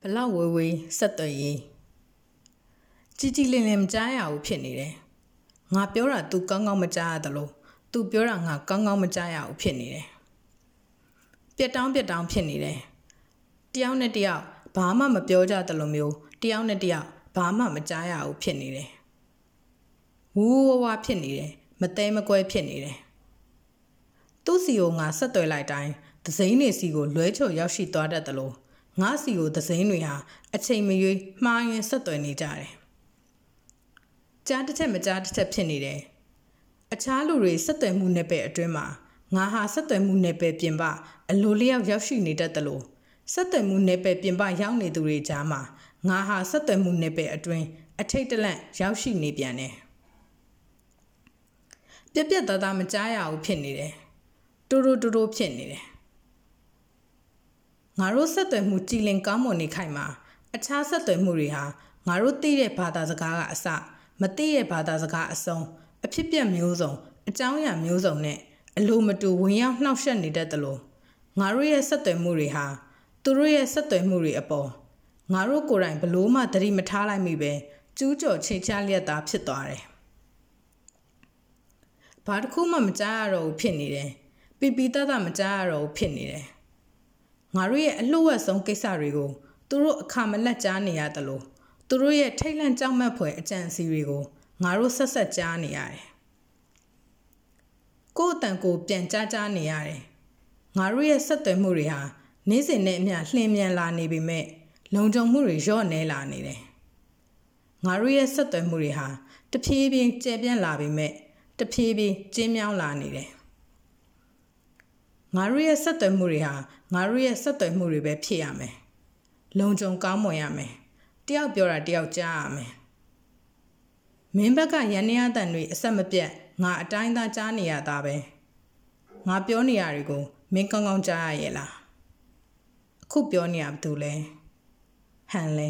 ဘလောက်ဝေးဝေးဆက်သွယ်ရေးជីជីလင်းလင်းမကြားရဘူးဖြစ်နေတယ်ငါပြောတာ तू ကောင်းကောင်းမကြားရတယ်လို့ तू ပြောတာငါကောင်းကောင်းမကြားရဘူးဖြစ်နေတယ်ပြက်တောင်းပြက်တောင်းဖြစ်နေတယ်တယောက်နဲ့တယောက်ဘာမှမပြောကြတယ်လို့မျိုးတယောက်နဲ့တယောက်ဘာမှမကြားရဘူးဖြစ်နေတယ်ဝူဝဝဖြစ်နေတယ်မတဲမကွဲဖြစ်နေတယ်သူ့စီကိုငါဆက်သွယ်လိုက်တိုင်းသစိမ်းနေစီကိုလွဲချော်ရောက်ရှိသွားတတ်တယ်လို့ ငါစီကိုသစိမ်းတွေဟာအချိန်မရွေးမှားရင်ဆက်သွယ်နေကြတယ်ကြားတစ်ချက်မကြားတစ်ချက်ဖြစ်နေတယ်အခြားလူတွေဆက်သွယ်မှုနယ်ပယ်အတွင်းမှာငါဟာဆက်သွယ်မှုနယ်ပယ်ပြင်ပအလိုလျောက်ရောက်ရှိနေတတ်တယ်လို့ဆက်သွယ်မှုနယ်ပယ်ပြင်ပရောက်နေသူတွေကြားမှာငါဟာဆက်သွယ်မှုနယ်ပယ်အတွင်းအထိတ်တလန့်ရောက်ရှိနေပြန်တယ်ပြက်ပြက်သားသားမကြားရဘူးဖြစ်နေတယ်တူတူတူတူဖြစ်နေတယ် ငါတို့ဆက်သွယ်မှုကြည်လင်ကောင်းမွန်နေခိုင်မှာအခြားဆက်သွယ်မှုတွေဟာငါတို့သိတဲ့ဘာသာစကားကအစမသိတဲ့ဘာသာစကားအစုံအဖြစ်ပြက်မျိုးစုံအကြောင်းအရာမျိုးစုံနဲ့အလိုမတူဝင်ရောက်နှောက်ယှက်နေတတ်တယ်လို့ငါတို့ရဲ့ဆက်သွယ်မှုတွေဟာသူတို့ရဲ့ဆက်သွယ်မှုတွေအပေါ်ငါတို့ကိုယ်တိုင်ဘလို့မှသတိမထားလိုက်မိပဲကျူးကျော်ချိန်ချလျက်သားဖြစ်သွားတယ်။ဘာတစ်ခုမှမကြားရတော့ဘူးဖြစ်နေတယ်။ပီပီတတမကြားရတော့ဘူးဖြစ်နေတယ်။ ငါတို့ရဲ့အလှဝက်ဆုံးကိစ္စတွေကိုသူတို့အခါမလက်ကြားနေရတယ်လို့သူတို့ရဲ့ထိတ်လန့်ကြောက်မက်ဖွယ်အကြံစီတွေကိုငါတို့ဆက်ဆက်ကြားနေရတယ်။ကိုယ့်အတန်ကိုပြန်ကြားကြားနေရတယ်။ငါတို့ရဲ့ဆက်သွယ်မှုတွေဟာနေ့စဉ်နဲ့အမျှလှင်မြန်လာနေပေမဲ့လုံခြုံမှုတွေလျော့နေလာနေတယ်။ငါတို့ရဲ့ဆက်သွယ်မှုတွေဟာတဖြည်းဖြည်းကျယ်ပြန့်လာပေမဲ့တဖြည်းဖြည်းကျဉ်းမြောင်းလာနေတယ် ငါတို့ရဲ့ဆက်သွယ်မှုတွေဟာငါတို့ရဲ့ဆက်သွယ်မှုတွေပဲဖြစ်ရမယ်လုံခြုံကောင်းမွန်ရမယ်တယောက်ပြောတာတယောက်ကြားရမယ်မင်းဘက်ကရန်နေရတဲ့တွေအဆက်မပြတ်ငါအတိုင်းသားကြားနေရတာပဲငါပြောနေရတွေကိုမင်းကောင်းကောင်းကြားရရဲ့လားအခုပြောနေရဘူးလဲဟန်လဲ